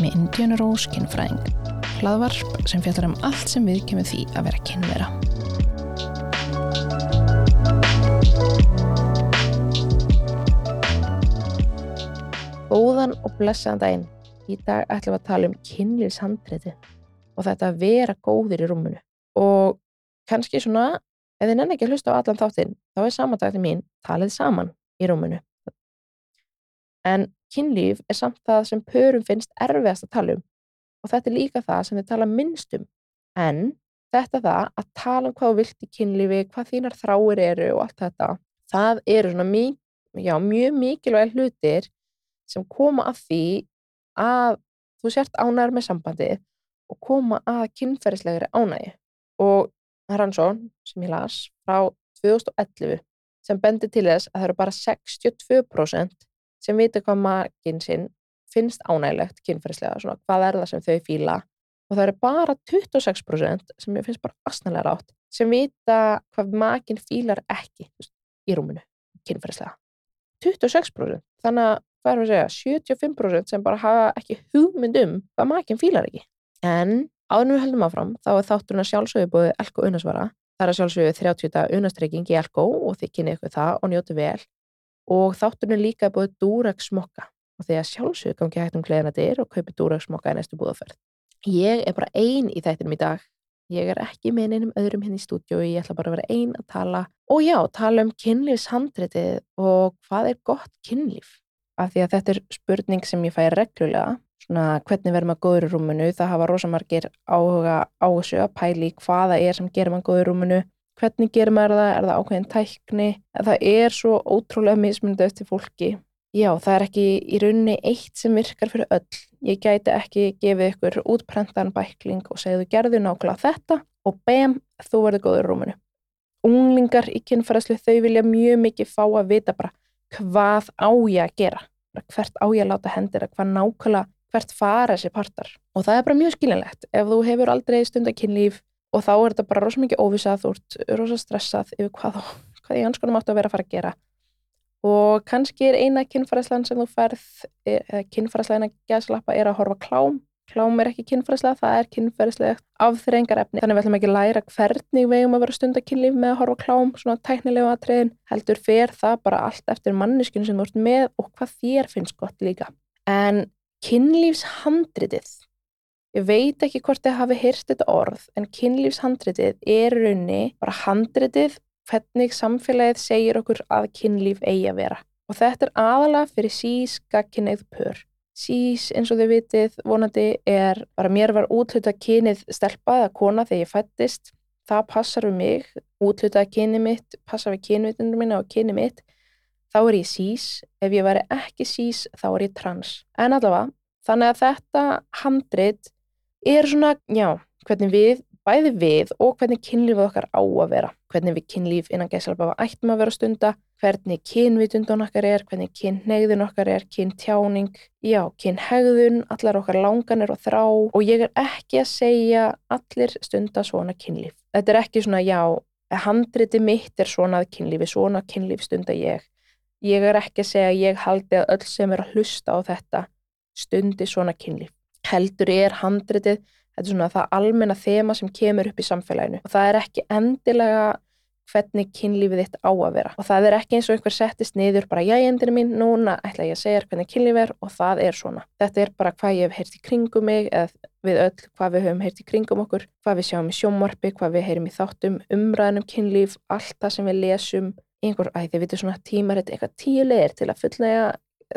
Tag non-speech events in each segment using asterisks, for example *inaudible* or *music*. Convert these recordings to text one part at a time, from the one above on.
með Indiana Rose kynfræðing. Hlaðvarp sem fjallar um allt sem við kemur því að vera kynvera. Góðan og blessaðan daginn. Í dag ætlum við að tala um kynlífshandriti og þetta að vera góðir í rúmunu. Og kannski svona, ef þið nenni ekki að hlusta á allan þáttinn, þá er samandagtin mín talið saman í rúmunu. En kynlíf er samt það sem pörum finnst erfiðast að tala um og þetta er líka það sem þið tala minnst um. En þetta það að tala um hvað vilt í kynlífi, hvað þínar þráir eru og allt þetta, það eru svona mjög, já, mjög mikilvæg hlutir sem koma að því að þú sért ánæður með sambandi og koma að kynferðislegri ánægi. Og Hransson, sem ég las, frá 2011 sem bendi til þess að það eru bara 62% sem vita hvað maginn sinn finnst ánægilegt kynferðislega, svona hvað er það sem þau fíla og það eru bara 26% sem ég finnst bara asnalega rátt sem vita hvað maginn fílar ekki veist, í rúminu kynferðislega. 26% þannig að hvað er það að segja 75% sem bara hafa ekki hugmynd um hvað maginn fílar ekki. En áðurnum við heldum áfram þá er þátturinn að sjálfsögðu búið elko unnasvara. Það er að sjálfsögðu 30 unnastreiking í elko og þið kynni ykkur það og njóti vel og þátturinn líka er búið Durex smokka og því að sjálfsög gangi hægt um kleðina dyr og kaupi Durex smokka í næstu búðaferð. Ég er bara ein í þættinum í dag. Ég er ekki með einum öðrum hinn hérna í stúdíu ég ætla bara að vera ein að tala og já, tala um kynlífshandritið og hvað er gott kynlíf. Af því að þetta er spurning sem ég fæ reglulega, svona hvernig verður maður góður í rúmunu, það hafa rosamargir áhuga á þessu að pæli hvaða er sem gerir maður góður í rúmunu hvernig gerir maður það, er það ákveðin tækni, það er svo ótrúlega mismunandi eftir fólki. Já, það er ekki í rauninni eitt sem virkar fyrir öll. Ég gæti ekki gefið ykkur útprentan bækling og segðu gerðu nákvæmlega þetta og bam, þú verður góður í rúmunu. Unglingar í kynfæðslu þau vilja mjög mikið fá að vita bara hvað á ég að gera, hvert á ég að láta hendir, hvað nákvæmlega, hvert fara þessi partar. Og það er bara mjög skilinlegt. Ef þú hefur aldrei stundakynlíf og þá er þetta bara rosa mikið óvisað, þú ert rosa stressað yfir hvað, hvað í hanskunum áttu að vera að fara að gera. Og kannski er eina kynfæðslan sem þú ferð, e, eða kynfæðslan að gæðslappa er að horfa klám. Klám er ekki kynfæðsla, það er kynfæðslegt afþrengarefni, þannig við ætlum ekki að læra hvernig við eigum að vera stundakynlíf með að horfa klám, svona tæknilegu aðtriðin heldur fer það bara allt eftir manneskinu sem þú ert með og hvað þér finnst gott líka. En kynlífshandritið Ég veit ekki hvort þið hafi hýrt þetta orð en kynlífshandritið er raunni bara handritið hvernig samfélagið segir okkur að kynlíf eigi að vera. Og þetta er aðalega fyrir sís gagkinnið pör. Sís eins og þau vitið vonandi er bara mér var útluta kynið stelpað að kona þegar ég fættist. Það passar við mig, útluta kynið mitt, passar við kynvitinu minna og kynið mitt. Þá er ég sís, ef ég væri ekki sís þá er ég trans. En allavega, þannig að þetta handrit er svona, já, hvernig við, bæði við og hvernig kynlífið okkar á að vera, hvernig við kynlíf innan gæsalbafa ættum að vera stunda, hvernig kynvitundun okkar er, hvernig kynhegðun okkar er, kyntjáning, já, kynhegðun, allar okkar langanir og þrá og ég er ekki að segja allir stunda svona kynlíf. Þetta er ekki svona, já, handriti mitt er svona kynlífi, svona kynlíf stunda ég. Ég er ekki að segja ég haldi að öll sem er að hlusta á þetta stundi svona kynlíf heldur er handritið, þetta er svona það almenna þema sem kemur upp í samfélaginu. Og það er ekki endilega hvernig kynlífið þitt á að vera. Og það er ekki eins og einhver settist niður bara já endur mín, núna ætla ég að segja hvernig kynlífið er og það er svona. Þetta er bara hvað ég hef heyrt í kringum mig eða við öll hvað við höfum heyrt í kringum okkur, hvað við sjáum í sjómorfi, hvað við heyrum í þáttum, umræðinum kynlíf, allt það sem við lesum, einhver, æ þið vitur svona tímaritt, eitthvað tíu leir til að fullnæga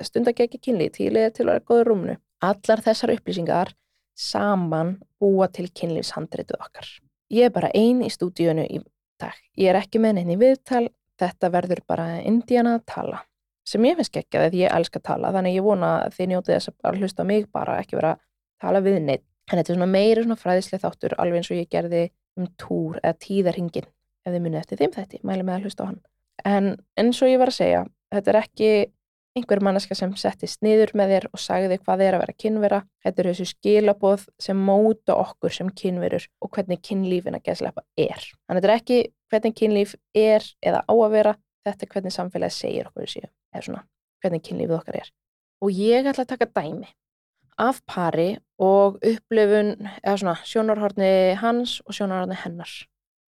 stundagæki kynlíf, tíu leir til að vera góður rúmnu allar þessar upplýsingar saman búa til kynlífshandrituð okkar. Ég er bara einn í stúdíunu í dag. Ég er ekki með henni viðtal, þetta verður bara Indiana að tala. Sem ég finnst ekki að ég elska að tala, þannig ég vona að þið njótið þess að hlusta mig bara, ekki vera að tala við neitt. En þetta er svona meiri svona fræðislega þáttur, alveg eins og ég gerði um túr eða tíðarhingin, ef þið munið eftir þeim þetta, mæli með að hlusta á hann. En eins og ég var að segja, þetta er ekki einhver manneska sem settist niður með þér og sagði hvað er að vera kynvera. Þetta eru þessu skilaboð sem móta okkur sem kynverur og hvernig kynlífin að geslepa er. Þannig þetta er ekki hvernig kynlíf er eða á að vera, þetta er hvernig samfélagi segir okkur þessu, eða svona hvernig kynlífið okkar er. og ég ætla að taka dæmi af pari og upplifun eða svona sjónarhorni hans og sjónarhorni hennar.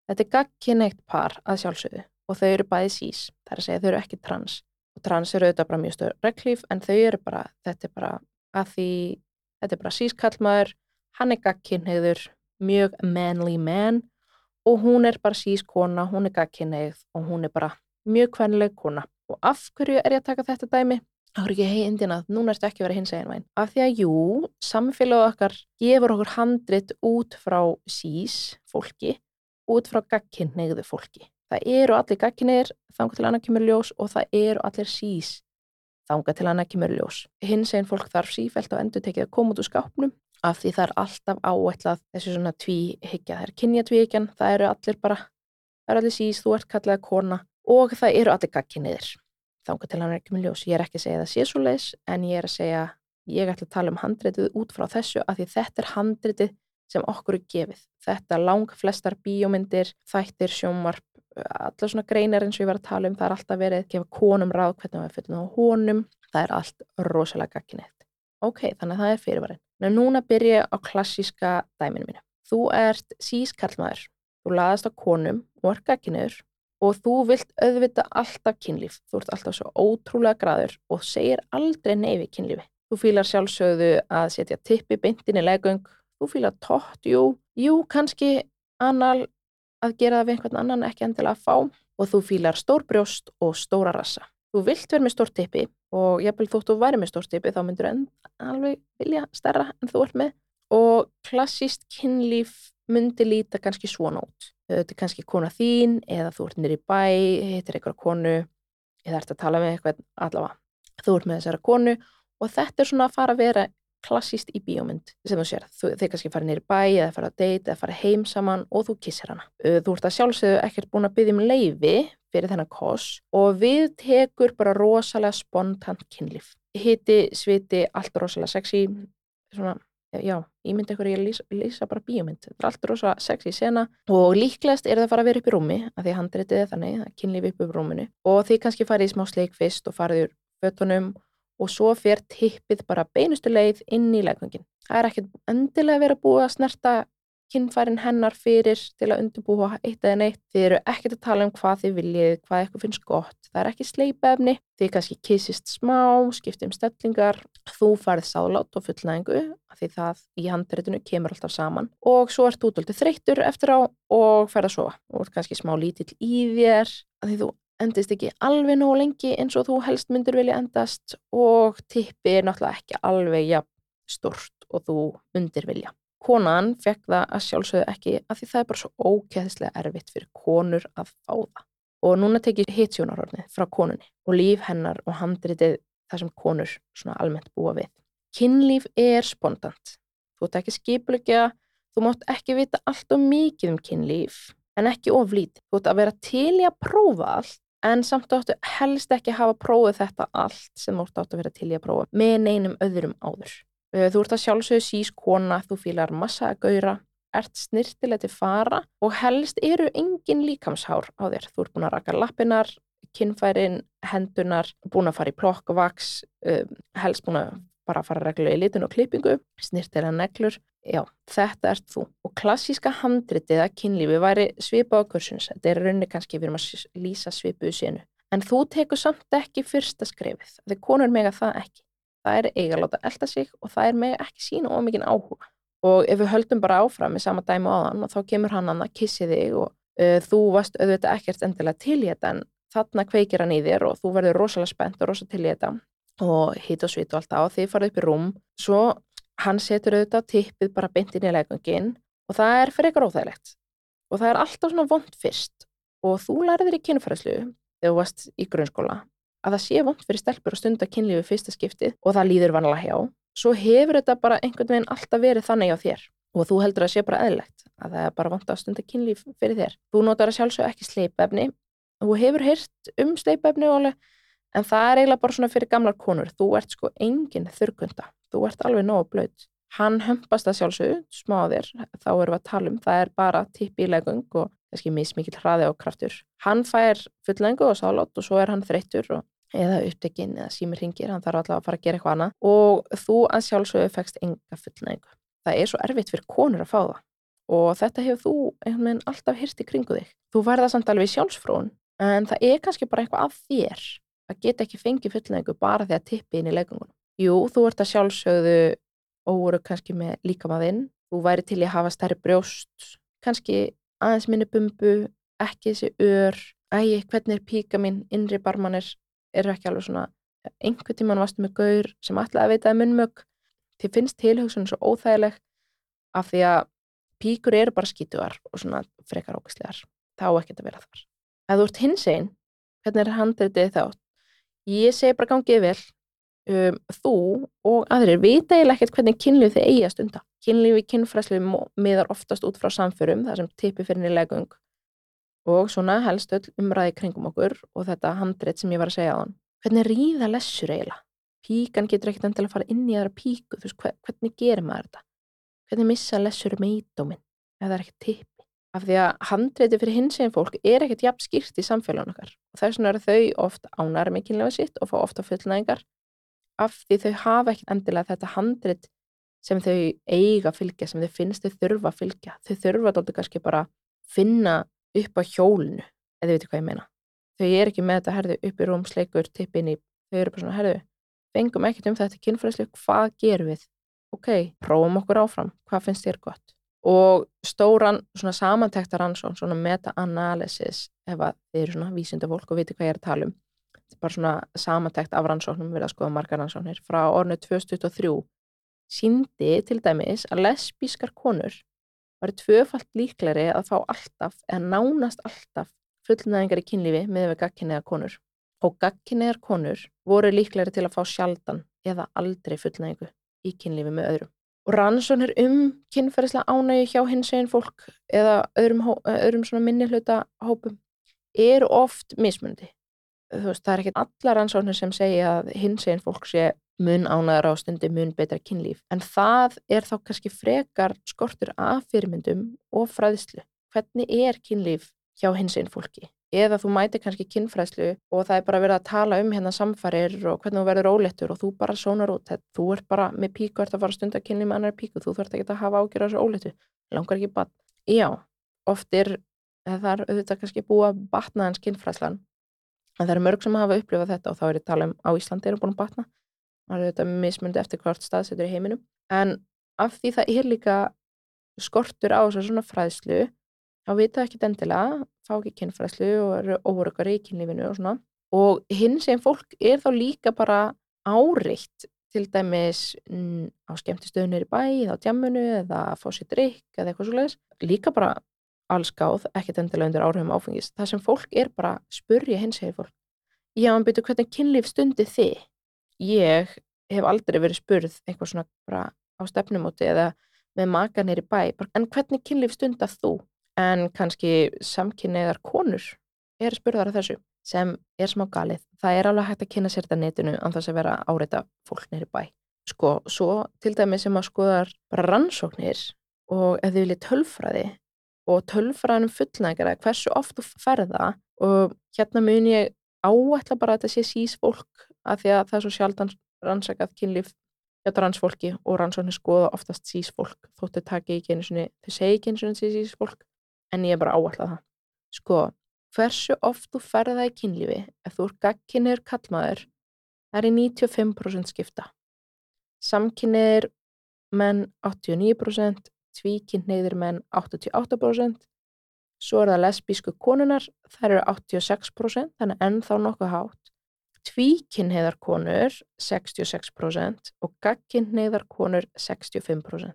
Þetta er gagkinneitt par að sjálfsögðu og þau eru bæði sís, það er að segja þau eru ekki trans og trans eru auðvitað bara mjög stöður reglíf en þau eru bara, þetta er bara að því, þetta er bara sískallmaður, hann er gagkinneiður, mjög manly man og hún er bara sískona, hún er gagkinneið og hún er bara mjög kvenleg kona. Og af hverju er ég að taka þetta dæmi? Það voru ekki hei indina, núna ertu ekki verið hins eginn væn. Af því að jú, samfélag okkar gefur okkur handrit út frá sís fólki, út frá gagkinneiðu fólki. Það eru allir gagkinneiðir þanga til annað kemur ljós og það eru allir sís þanga til annað kemur ljós. Hins eginn fólk þarf sífælt á endur tekið að koma út úr skápnum af því það er alltaf áætlað þessu svona tvíhyggja. Það er kynja tvíhyggjan, það eru allir bara, það eru allir sís, þú ert kallað kona og það eru allir gagkinneiðir þángu til ekki með ljós. Ég er ekki að segja það sé svo leis en ég er að segja, ég ætla að tala um handritið út frá þessu af því þetta er handritið sem okkur er gefið. Þetta lang flestar bíómyndir, þættir, sjómarp, allar svona greinar eins og ég var að tala um, það er alltaf verið að gefa konum ráð hvernig það er fyrir á honum, það er allt rosalega gagginett. Ok, þannig að það er fyrirvarinn. En núna byrja ég á klassíska dæminu mínu. Þú ert sískarlmaður, þú laðast á konum og er gagginniður og þú vilt auðvita alltaf kynlíf. Þú ert alltaf svo ótrúlega graður og segir aldrei neyfi kynlífi. Þú fýlar sjálfsögðu að setja tippi beintin í legung. Þú fýlar tótt, jú, jú, kannski annar að gera það við einhvern annan ekki endilega að fá og þú fýlar stór brjóst og stóra rassa. Þú vilt vera með stór tippi og jafnvel þótt þú væri með stór tippi þá myndur enn alveg vilja stærra en þú ert með. Og klassíst kynlíf myndi líta kannski svona út. Þetta er kannski kona þín eða þú ert nýri bæ, hittir einhverja konu eða ert að tala með eitthvað allavega, þú ert með þessara konu og þetta er svona að fara að vera klassíst í bíómynd sem þú sér. Þú, þeir kannski fara nýri bæ eða fara að date eða fara heim saman og þú kissir hana. Þú ert að sjálfsögðu ekkert búin að byggja um leiði fyrir þennan koss og við tekur bara rosalega spontant kynlíf. Hitti, sviti, allt rosalega sexy. Svona já, eitthvað að ég lýsa, lýsa bara bíomind þetta er allt rosa sexy sena og líklegast er það að fara að vera upp í rúmi að því handritið er þannig, það kynlífi upp upp rúminu. Og því kannski farið í smá sleik fyrst og farið og svo fer tippið bara beinustu leið inn í leikvöngin það er ekkert endilega verið að búa að snerta kynfærin hennar fyrir til að undirbúa eitt eða neitt. Þið eru ekkert að tala um hvað þið viljið, hvað eitthvað finnst gott. Það er ekki sleipefni. Þið kannski kissist smá, skiptum stellingar. Þú farið sálátt og fullnæðingu því það í handreitinu kemur alltaf saman. Og svo ert þú doldið þreyttur eftir á og ferð að sofa. Og kannski smá lítill í þér. Því þú endist ekki alveg nóg lengi eins og þú helst myndur vilja endast og tippi er náttúrulega ekki alveg ja, stort og þú myndir vilja. Konan fekk það að sjálfsögðu ekki af því það er bara svo ókeðslega erfitt fyrir konur að fá það. Og núna tekið hitsjónarhornið frá konunni og líf hennar og handritið það sem konur svona almennt búa við. Kinnlíf er spontant. Þú ert ekki skiplegja, þú mátt ekki vita allt og mikið um kinnlíf en ekki oflít. Þú ert að vera til í að prófa allt en samt áttu helst ekki hafa prófið þetta allt sem þú ert átt að vera til í að prófa með neinum öðrum áður. Eh, þú ert að sjálfsögðu sís kona, þú fýlar massa að gauðra, ert snirtileg til fara og helst eru engin líkamshár á þér. Þú ert búin að raka lappinar, kinnfærin, hendunar, búin að fara í plokkvaks, um, helst búin að bara fara reglulega í litun og klippingu, snirtilega neglur. Já, þetta ert þú. Og klassíska handritið að kynlífi væri svipa á kursins. Þetta er rauninni kannski við erum að lýsa svipuðu sénu. En þú tekur samt ekki fyrsta skrefið. Þegar konur mega það ekki það er eiga að láta elda sig og það er með ekki sína ómikinn áhuga og ef við höldum bara áfram með sama dæmu á þann og þá kemur hann að kissi þig og uh, þú varst auðvitað ekkert endilega til í þetta en þarna kveikir hann í þér og þú verður rosalega spennt og rosalega til í þetta og hitt og svit og allt á þið farið upp í rúm. Svo hann setur auðvitað tippið bara beint inn í leikungin og það er fyrir eitthvað óþægilegt. Og það er alltaf svona vond fyrst. Og þú lærið þér í kynfærslu þegar þú varst í grunnskóla að það sé vond fyrir stelpur að stunda kynlífi fyrsta skiptið og það líður vanlega hjá, svo hefur þetta bara einhvern veginn alltaf verið þannig á þér. Og þú heldur að sé bara eðlegt að það er bara vond að stunda kynlíf fyrir þér. Þú notar að sjálfsög ekki sleipefni. Og þú hefur heyrt um sleipefni ólega en það er eiginlega bara svona fyrir gamlar konur. Þú ert sko engin þurrkunda, þú ert alveg nógu blöyt. Hann hömpast að sjálfsög, smáðir, þá erum við að tala um, það er bara tippi í legung og kannski mismikið hraði á kraftur. Hann fær fullengu og sálátt og svo er hann þreyttur og eða upptekinn eða símir ringir, hann þarf alltaf að fara að gera eitthvað annað og þú að sjálfsögðu fegst enga fullnægingu. Það er svo erfitt fyrir konur að fá það og þetta hefur þú einhvern veginn alltaf hyrst í kringu þig. Þú verða samt alveg sjálfsfrón en það er kannski bara eitthvað af þér að geta ekki fengið fullnægingu bara því að tippi inn í leikungunum. Jú, þú ert að sjálfsögðu óveru kannski með líkamaðinn, þú væri til að hafa stærri brjóst, kannski aðeins minni bumbu, ekki þessi ör, ægi, hvernig er píka mín, innri barmanir, eru ekki alveg svona, einhver tíman varstu með gaur sem alltaf að veitaði munnmög, þið finnst tilhugsunum svo óþægileg af því að píkur eru bara skítuar og svona frekar ógæslegar, þá ekki þetta vera þar. Ef þú ert hins einn, hvernig er handreitið þátt? Ég segi bara gangið vel, um, þú og aðrir vita eiginlega ekkert hvernig kynlíf þið eigi að stunda. Kynlífi kynfræslu miðar oftast út frá samförum, það sem tipi fyrir nýlegung og svona helst öll umræði kringum okkur og þetta handrétt sem ég var að segja á hann. Hvernig ríða lessur eiginlega? Píkan getur ekkert endilega að fara inn í aðra píku, þú veist, hvernig gerir maður þetta? Hvernig missa lessur meidóminn ef það er ekkert tipi? Af því að handrétti fyrir hins eginn fólk er ekkert jafn skýrt í samfélagun okkar og þess vegna eru þau oft ánæri kynlega sitt og fá ofta fullnæðingar af því þau hafa ekkert endilega þetta handrit sem þau eiga að fylgja, sem þau finnst þau þurfa að fylgja. Þau þurfa alltaf kannski bara finna upp á hjólinu, eða þið veitu hvað ég meina. Þau er ekki með þetta herðu upp í rúm, sleikur, tippin í, þau eru bara svona herðu, fengum ekkert um þetta kynfræðslu, hvað gerum við? Ok, prófum okkur áfram, hvað finnst þér gott? Og stóran svona samantektar ansvon, svona meta-analysis, ef að þið eru svona vísinda fólk og viti hvað ég er að tala um, bara svona samantækt af rannsóknum við að skoða margar rannsóknir frá ornu 2023 síndi til dæmis að lesbískar konur varu tvöfalt líkleri að fá alltaf eða nánast alltaf fullnæðingar í kynlífi með við gagkinniðar konur. Og gagkinniðar konur voru líkleri til að fá sjaldan eða aldrei fullnæðingu í kynlífi með öðrum og rannsóknir um kynferðislega ánægi hjá hins eginn fólk eða öðrum, öðrum minni hluta hópum eru oft mismundi veist, það er ekki allar ansóknir sem segja að hins einn fólk sé mun ánaðar á stundi mun betra kynlíf en það er þá kannski frekar skortur af fyrirmyndum og fræðslu. Hvernig er kynlíf hjá hins einn fólki? Eða þú mæti kannski kynfræðslu og það er bara verið að tala um hérna samfarir og hvernig þú verður ólettur og þú bara sónar út. Þú ert bara með píku, ert að fara stund að kynni með annar píku, þú þurft ekki að hafa ágjör á þessu ólettu. Langar ekki bat. Já, oft er það er auðvitað kannski búið að batna hans kynfræðslan en það eru mörg sem hafa upplifað þetta og þá er að tala um á Íslandi erum búin batna það eru þetta mismundi eftir hvort staðsetur í heiminum en af því það er líka skortur á þessu svona fræðslu þá vita ekki endilega fá ekki kynfræðslu og eru óverukari í kynlífinu og svona og hinn sem fólk er þá líka bara áreitt til dæmis mm, á skemmtistöðunir í bæ eða á djammunu eða að fá sér drikk eða eitthvað svo leiðis líka bara allskáð, ekkert endilega undir áhrifum áfengis. Það sem fólk er bara spurja hins segir fólk. Já, en byrju hvernig kynlíf stundi þið? Ég hef aldrei verið spurð eitthvað svona bara á stefnumóti eða með maka neyri bæ. En hvernig kynlíf stunda þú? En kannski samkynneðar konur er spurðar af þessu sem er smá galið. Það er alveg hægt að kynna sér þetta netinu an þess að vera áreita fólk neyri bæ. Sko, svo til dæmi sem að skoðar bara rannsóknir og ef þið viljið tölfræði og tölfræðinum fullnægara hversu oft þú ferða og hérna mun ég áætla bara að þetta sé sís fólk af því að það er svo sjaldan rannsakað kynlíf hjá transfólki og rannsóknir skoða oftast sís fólk þóttu taki ekki einu svoni, þau segi ekki einu svoni sís fólk en ég er bara áætla það. Sko, hversu oft þú ferða í kynlífi ef þú er gagkinnir kallmaður það er í 95% skipta. Samkinnir menn 89% tvíkinneiðir menn 88%, svo er það lesbísku konunar, þær eru 86%, þannig ennþá nokkuð hátt, tvíkinneiðar konur 66% og gagkinneiðar konur 65%.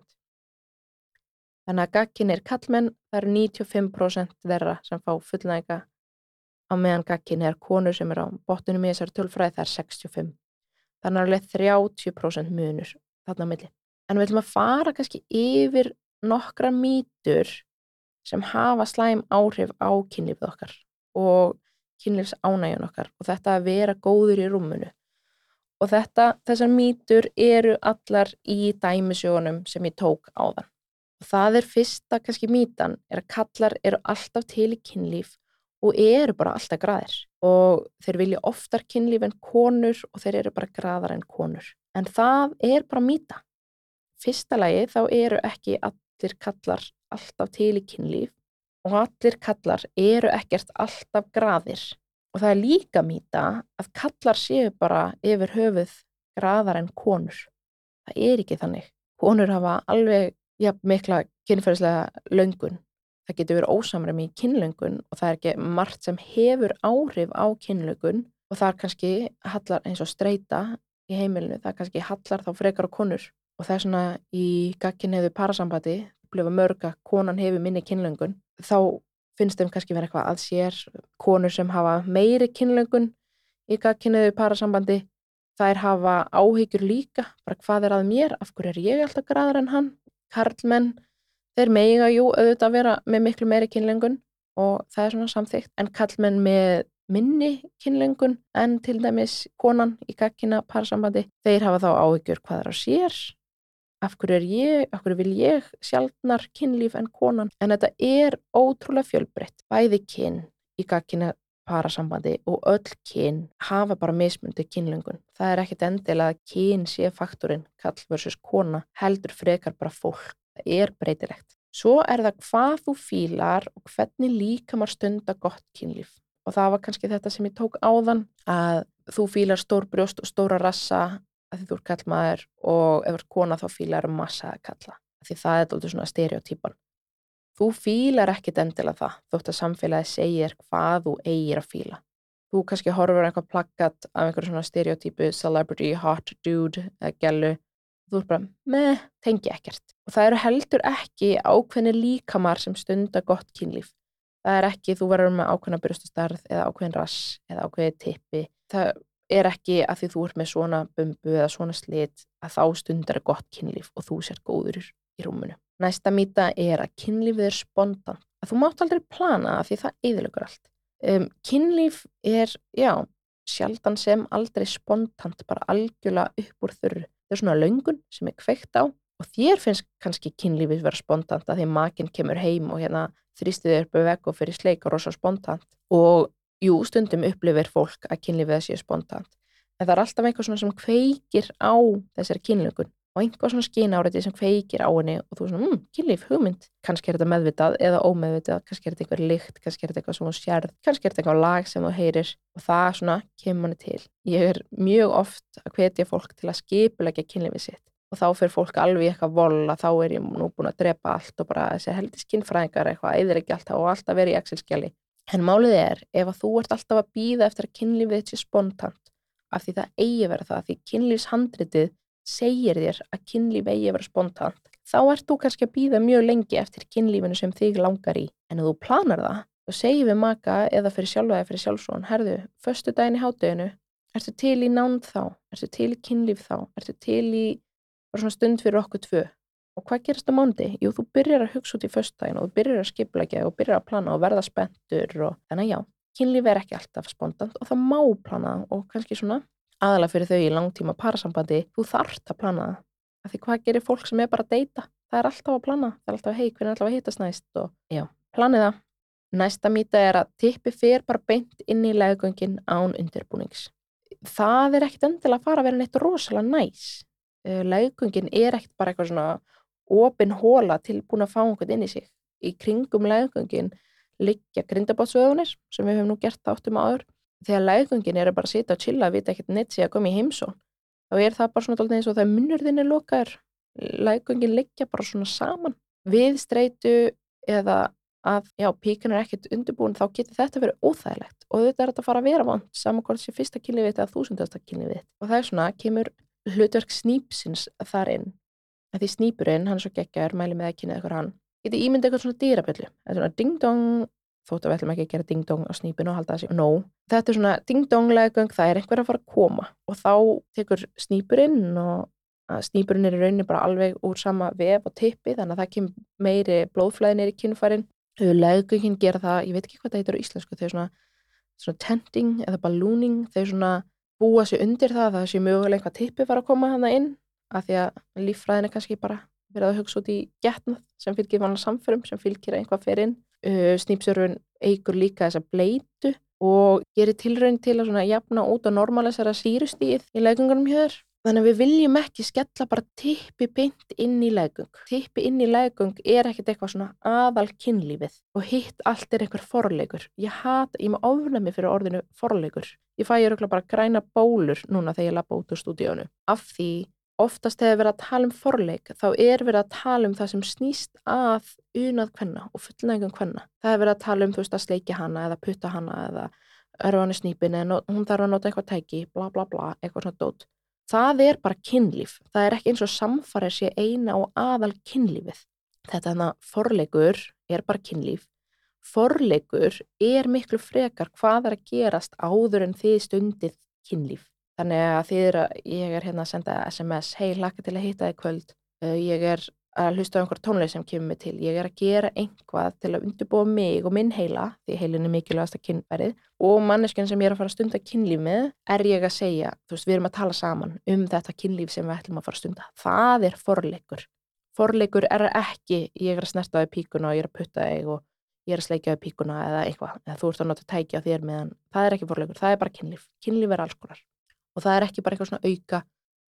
Þannig að gagkinnir kallmenn, það eru 95% þeirra sem fá fullnæga á meðan gagkinneiðar konur sem er á bottunum í þessari tölfræði það er 65%. Þannig að það er 30% munur þarna á milli. En við ætlum að fara kannski yfir nokkra mýtur sem hafa slæm áhrif á kynlífið okkar og kynlífs ánægjun okkar og þetta að vera góður í rúmunu. Og þetta, þessar mýtur eru allar í dæmisjónum sem ég tók á þann. Og það er fyrsta kannski mýtan er að kallar eru alltaf til í kynlíf og eru bara alltaf graðir og þeir vilja oftar kynlíf en konur og þeir eru bara graðar en konur. En það er bara mýta. Fyrsta lagi þá eru ekki allir kallar alltaf til í kynlíf og allir kallar eru ekkert alltaf graðir. Og það er líka mýta að kallar séu bara yfir höfuð graðar en konur. Það er ekki þannig. Konur hafa alveg ja, mikla kynferðislega löngun. Það getur verið ósamræmi í kynlöngun og það er ekki margt sem hefur áhrif á kynlöngun og það er kannski hallar eins og streyta í heimilinu, það er kannski hallar þá frekar á konur. Og það er svona í gagginniðu parasambati, upplifa mörg að konan hefur minni kynlöngun, þá finnst þeim kannski verið eitthvað að sér konur sem hafa meiri kynlöngun í gagginniðu parasambandi þær hafa áhyggjur líka, bara hvað er að mér, af hverju er ég alltaf graður en hann, karlmenn þeir meiga jú auðvitað að vera með miklu meiri kynlengun og það er svona samþygt en kallmenn með minni kynlengun en til dæmis konan í kakkina parsambandi, þeir hafa þá áhyggjur hvað er á sér af hverju er ég, af hverju vil ég sjálfnar kynlíf en konan? En þetta er ótrúlega fjölbreytt bæði kyn í kakkina parasambandi og öll kyn hafa bara mismundi kynlengun það er ekkit endilega að kyn sé faktorinn kall versus kona heldur frekar bara fólk það er breytilegt. Svo er það hvað þú fílar og hvernig líka maður stunda gott kynlíf. Og það var kannski þetta sem ég tók áðan að þú fílar stór brjóst og stóra rassa að því þú er kallmaður og ef þú er kona þá fílar massa að kalla. Því það er alltaf svona stereotypan. Þú fílar ekkit endilega það þótt að samfélagi segir hvað þú eigir að fíla. Þú kannski horfur eitthvað plaggat af einhverju svona stereotypu, celebrity, hot dude gælu þú er bara, með, tengi ekkert. Og það eru heldur ekki ákveðni líkamar sem stunda gott kynlíf. Það er ekki, þú verður með ákveðna brjóstastarð eða ákveðin rass eða ákveði tippi. Það er ekki að því þú ert með svona bumbu eða svona slit að þá stundar er gott kynlíf og þú sér góður í rúmunu. Næsta mýta er að kynlífið er spontant. Að þú mátt aldrei plana það því það eðilegur allt. Um, kynlíf er, já, sjaldan sem aldrei spontant, bara algjörlega upp úr þurru þetta er svona löngun sem er kveikt á og þér finnst kannski kynlífið vera spontant að því makinn kemur heim og hérna þrýstuðir upp veg og fyrir sleik og rosa spontant og jú, stundum upplifir fólk að kynlífið sé spontant en það er alltaf eitthvað svona sem kveikir á þessari kynlöngun og einhvað svona skínáriði sem kveikir á henni og þú svona, mmm, kynlíf, hugmynd. Kannski er þetta meðvitað eða ómeðvitað kannski er þetta eitthvað lykt, kannski er þetta eitthvað sem þú sérð kannski er þetta eitthvað lag sem þú heyrir og það svona kemur henni til. Ég er mjög oft að hvetja fólk til að skipulegja kynlífið sitt og þá fyrir fólk alveg eitthvað vola þá er ég nú búin að drepa allt og bara þessi heldi skinnfræðingar eitthvað, eðir ekki alltaf og alltaf verið í axelskjali en málið er, ef þú ert alltaf að býða eftir að kynlífið sé spontant af því það eigi verið það, því kynlífshandritið segir þér að kynlíf eigi að vera spontant, þá ert þú kannski að býða mjög lengi eftir kynlífinu sem þig langar í. En ef þú planar það, þá segir við maka eða fyrir sjálfa eða fyrir sjálfsvon, herðu, förstu daginn í hátteginu, ertu til í nánd þá, ertu til í kynlíf þá, ertu til í stund fyrir okkur tvö. Og hvað gerast á mándi? Jú, þú byrjar að hugsa út í förstu daginn og þú byrjar að skipla og byrjar að plana og verða spenntur og þannig að já, kynlíf er ekki alltaf spontant og það má plana og kannski svona aðalega fyrir þau í langtíma parasambandi, þú þart að plana það. Af því hvað gerir fólk sem er bara að deyta? Það er alltaf að plana, það er alltaf að hei, hvernig er alltaf að hittast næst og já, planið það. Næsta mýta er að tippi fer bara beint inn í legungin án undirbúnings. Það er ekkit endilega að fara að vera neitt rosalega næs. Eh, legungin er ekkit bara eitthvað svona opin hóla tilbúin að fá einhvern inn í sig. Í kringum legungin liggja grindabátsvöðunir sem við höfum nú gert áttum áður þegar lægungin er bara að sita og chilla og vita ekkert neitt sé að koma í heimsón þá er það bara svona alltaf eins og það er lokaður lægungin liggja bara svona saman við streitu eða að já, píkan er ekkert undirbúin þá getur þetta verið óþægilegt og þetta er að fara að vera vant saman hvort sé fyrsta kynlífið eða þúsundasta kynlífið og það er svona, kemur hlutverk snýpsins þar inn. Að því snýpurinn, hann svo geggar, mæli með ekki neða eitthvað hann, getur ímyndið eitthvað svona dýraböllu, þetta er svona ding dong þótt að við ætlum ekki að gera ding-dong á snýpinu og halda þessi no. Þetta er svona ding-dong legung, það er einhver að fara að koma og þá tekur snýpurinn og snýpurinn er í rauninni bara alveg úr sama vef og tippi þannig að það kemur meiri blóðflæðinir í kynfærin. Legungin gera það, ég veit ekki hvað það heitir á íslensku, þau svona, svona tenting eða ballooning, þau svona búa sér undir það að það sé mögulega einhvað tippi fara að koma hana inn af því að líffræðin er kannski bara verið að hugsa út í getnað sem fylgir vanlega samförum sem fylgir einhvað fyrir inn uh, snýpsörfun eigur líka þessa bleitu og gerir tilraun til að jafna út á normalisera sírustíð í legungunum hér. Þannig að við viljum ekki skella bara tippi beint inn í legung. Tippi inn í legung er ekkert eitthvað svona aðal kynlífið og hitt allt er einhver forleikur. Ég hata, ég má ofna mig fyrir orðinu forleikur. Ég fæ ég röglega bara græna bólur núna þegar ég lappa út úr stúdíónu. Af því oftast hefur verið að tala um forleik þá er verið að tala um það sem snýst að unað hvenna og fullnægum hvenna. Það hefur verið að tala um þú veist að sleiki hana eða putta hana eða örfa hann í snýpin eða hún þarf að nota eitthvað tæki, bla bla bla, eitthvað svona dót. Það er bara kynlíf. Það er ekki eins og samfarið sé eina og aðal kynlífið. Þetta þannig að forleikur er bara kynlíf. Forleikur er miklu frekar hvað er að gerast áður en þið stundið kynlíf. Þannig að því að ég er hérna að senda SMS, hei, hlaka til að hitta þig kvöld, uh, ég er að hlusta á einhver tónleik sem kemur mig til, ég er að gera einhvað til að undirbúa mig og minn heila, því heilin er mikilvægast að kynverið, og manneskinn sem ég er að fara að stunda kynlíf með, er ég að segja, þú veist, við erum að tala saman um þetta kynlíf sem við ætlum að fara að stunda. Það er forleikur. Forleikur er ekki, ég er að snerta þig píkuna og ég er að putta þig og ég er að sleika þig píkuna eða eitthvað, eða þú ert að nota tækja þér meðan, það er ekki forleikur, það er bara kynlíf. Kynlíf er alls konar og það er ekki bara eitthvað svona auka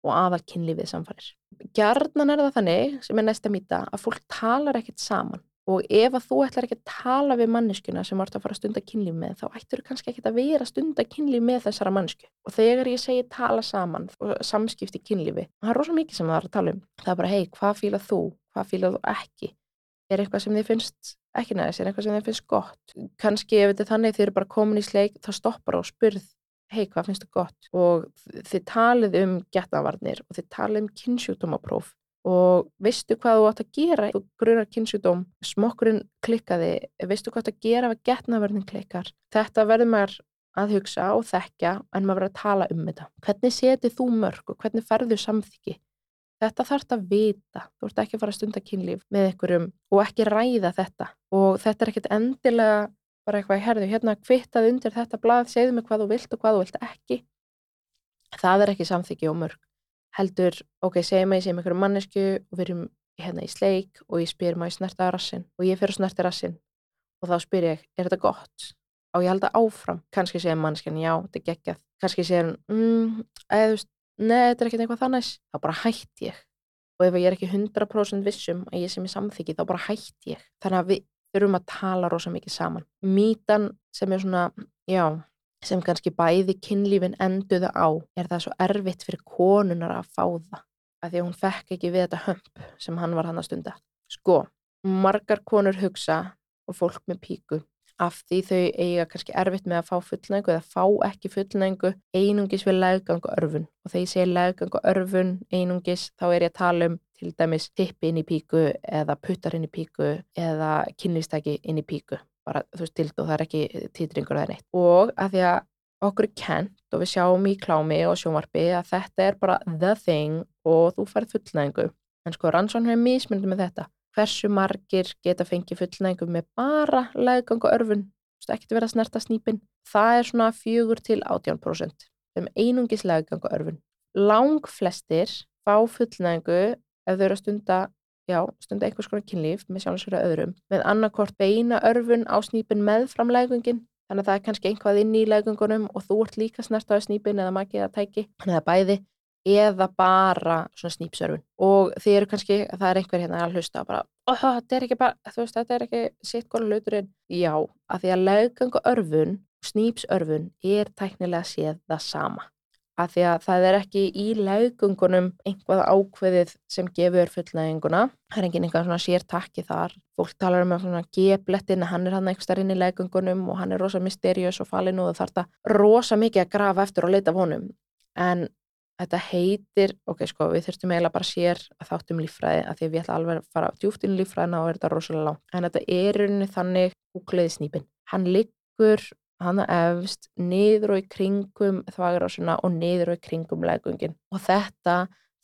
og aðal kynlífið samfarir. Gjarnan er það þannig, sem er næsta mýta, að fólk talar ekkert saman og ef að þú ætlar ekki að tala við manneskuna sem vart að fara að stunda kynlíf með þá ættur þú kannski ekki að vera að stunda kynlíf með þessara mannesku. Og þegar ég segi tala saman og samskipti kynlífi, það er rosalega mikið sem það er að tala um. Það er bara, hei, hvað fýlað þú? Hvað fýlað þú ekki? Er eitthvað sem þið finnst ekki næðis? Er eitthvað sem þið finnst gott? Kannski ef þetta þannig þið eru bara komin í sleik, þá stoppar og spurð hei, hvað finnst þú gott? Og þið talið um getnavarnir og þið talið um kynnsjútumapróf og veistu hvað þú átt að gera þú grunar kynnsjútum, smokkurinn klikkaði, veistu hvað þú átt að gera ef getnavarnin klikkar. Þetta verður maður að hugsa og þekkja en maður verður að tala um þetta. Hvernig setið þú mörg og hvernig ferðu samþyggi? Þetta þarf þetta að vita. Þú ert ekki að fara að stunda kynlíf með einhverjum og ekki ræða þetta og þetta er ekkert endilega bara eitthvað, herðu, hérna kvittað undir þetta blað, segðu mig hvað þú vilt og hvað þú vilt ekki. Það er ekki samþyggi og mörg. Heldur, ok, segja mig sem einhverju mannesku og við erum hérna í sleik og ég spyr maður snerta rassin og ég fyrir snerti rassin og þá spyr ég, er þetta gott? og ég held að áfram, kannski segja manneskan já, þetta er geggjað, kannski segja mm, eða neða, þetta er ekkert eitthvað þannig. Þá bara hætt ég. Og ef ég er ekki 100% vissum að ég sem er samþyggi þá bara hætt ég. Þannig að við þurfum að tala rosa mikið saman. Mítan sem er svona, já, sem kannski bæði kynlífin enduða á, er það svo erfitt fyrir konunar að fá það. Að því að hún fekk ekki við þetta hömp sem hann var hann að stunda. Sko, margar konur hugsa og fólk með píku af því þau eiga kannski erfitt með að fá fullnægu eða fá ekki fullnægu einungis við leggangu örfun og þegar ég segi leggangu örfun einungis þá er ég að tala um til dæmis tippi inn í píku eða puttar inn í píku eða kynlistæki inn í píku. Bara þú til og það er ekki títringur eða neitt. Og að því að okkur er kent og við sjáum í klámi og sjónvarpi að þetta er bara the thing og þú færð fullnægu en sko rannsókn hefur mismyndið með þetta hversu margir geta fengið fullnægum með bara leðgang og örfun, ekkert verið að snerta snýpin. Það er svona fjögur til 18% sem einungis leðgang og örfun. Lang flestir fá fullnægu ef þau eru að stunda, já, stunda einhvers konar kynlíf með sjálfsverða öðrum, með annarkort beina örfun á snýpin með framleggungin, þannig að það er kannski einhvað inn í leggungunum og þú ert líka snertaði snýpin eða makið að tæki, þannig að bæði eða bara svona snýpsörfun og þið eru kannski, það er einhver hérna að hlusta og bara, oh, þetta er ekki bara, veist, þetta er ekki sitt góða luturinn. Já, að því að löggangu örfun, snýpsörfun er tæknilega séð það sama. Að því að það er ekki í löggungunum einhvað ákveðið sem gefur fullnæginguna. Það er enginn einhvað svona sértakki þar. Fólk talar um að svona geblettin, hann er hann eitthvað starf inn í löggungunum og hann er rosa mysteriós og falin og þarf það rosa mikið að grafa eftir og leita af honum. En Þetta heitir, ok sko, við þurftum eiginlega bara sér að þáttum lífræði að því við ætlum alveg að fara djúft inn í lífræðina og er þetta rosalega langt. En þetta er rauninni þannig húkleði snýpin. Hann liggur, hann er efst, niður og í kringum þvagarásuna og niður og í kringum legungin. Og þetta